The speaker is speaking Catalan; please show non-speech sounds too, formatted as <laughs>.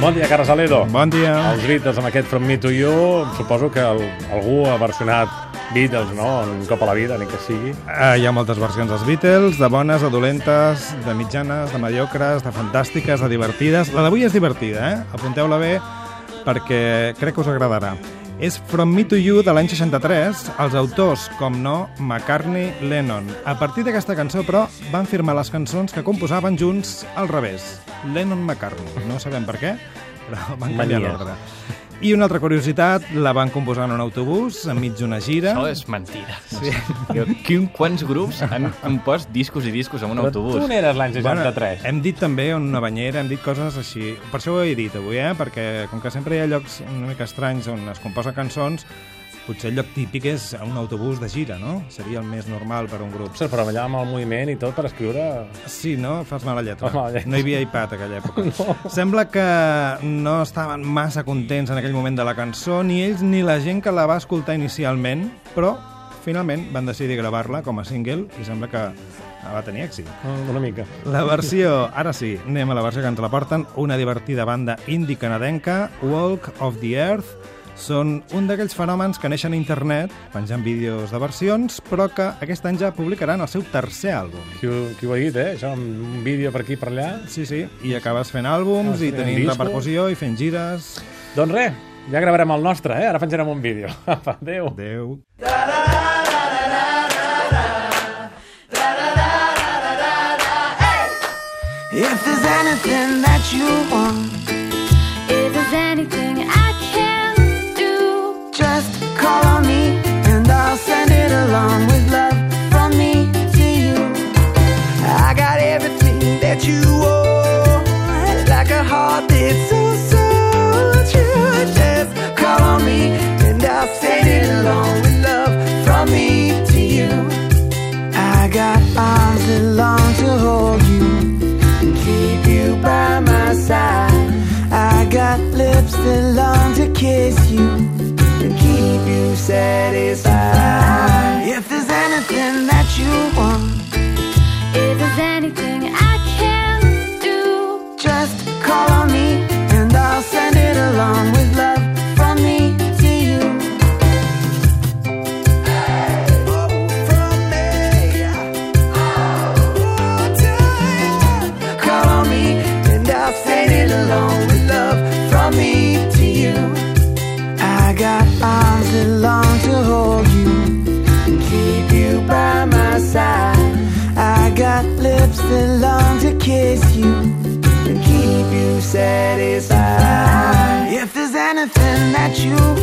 Bon dia, Carles Aledo. Bon dia. Els Beatles amb aquest From Me to You, suposo que el, algú ha versionat Beatles, no?, un cop a la vida, ni que sigui. Uh, hi ha moltes versions dels Beatles, de bones, de dolentes, de mitjanes, de mediocres, de fantàstiques, de divertides. La d'avui és divertida, eh? Apunteu-la bé perquè crec que us agradarà. És From Me to You de l'any 63, els autors, com no, McCartney, Lennon. A partir d'aquesta cançó, però, van firmar les cançons que composaven junts al revés. Lennon-McCartney. No sabem per què, però van canviar l'ordre. I una altra curiositat, la van composar en un autobús enmig d'una gira. Això és mentira. Sí. Quin, quants grups han compost discos i discos en un Però autobús? tu n'eres l'any 63. Bueno, hem dit també en una banyera, hem dit coses així. Per això ho he dit avui, eh? Perquè com que sempre hi ha llocs una mica estranys on es composen cançons, potser el lloc típic és un autobús de gira, no? Seria el més normal per a un grup. Ostres, però allà amb el moviment i tot per escriure... Sí, no? Fas mala lletra. Fas mala lletra. No hi havia iPad a aquella època. <laughs> no. Sembla que no estaven massa contents en aquell moment de la cançó, ni ells ni la gent que la va escoltar inicialment, però finalment van decidir gravar-la com a single i sembla que va tenir èxit. Una mica. La versió, ara sí, anem a la versió que ens la porten, una divertida banda indie canadenca, Walk of the Earth, són un d'aquells fenòmens que neixen a internet, penjant vídeos de versions, però que aquest any ja publicaran el seu tercer àlbum. Qui, ho- qui ho ha dit, eh? Això, un vídeo per aquí i per allà. Sí, sí, i acabes fent àlbums Acabes i fent tenint disco. repercussió i fent gires. Doncs res, ja gravarem el nostre, eh? Ara penjarem un vídeo. <laughs> Apa, adéu. Adéu. If there's anything that you want, got lips that long to kiss you and keep you satisfied. If there's anything that you want, if there's anything I can do, just call you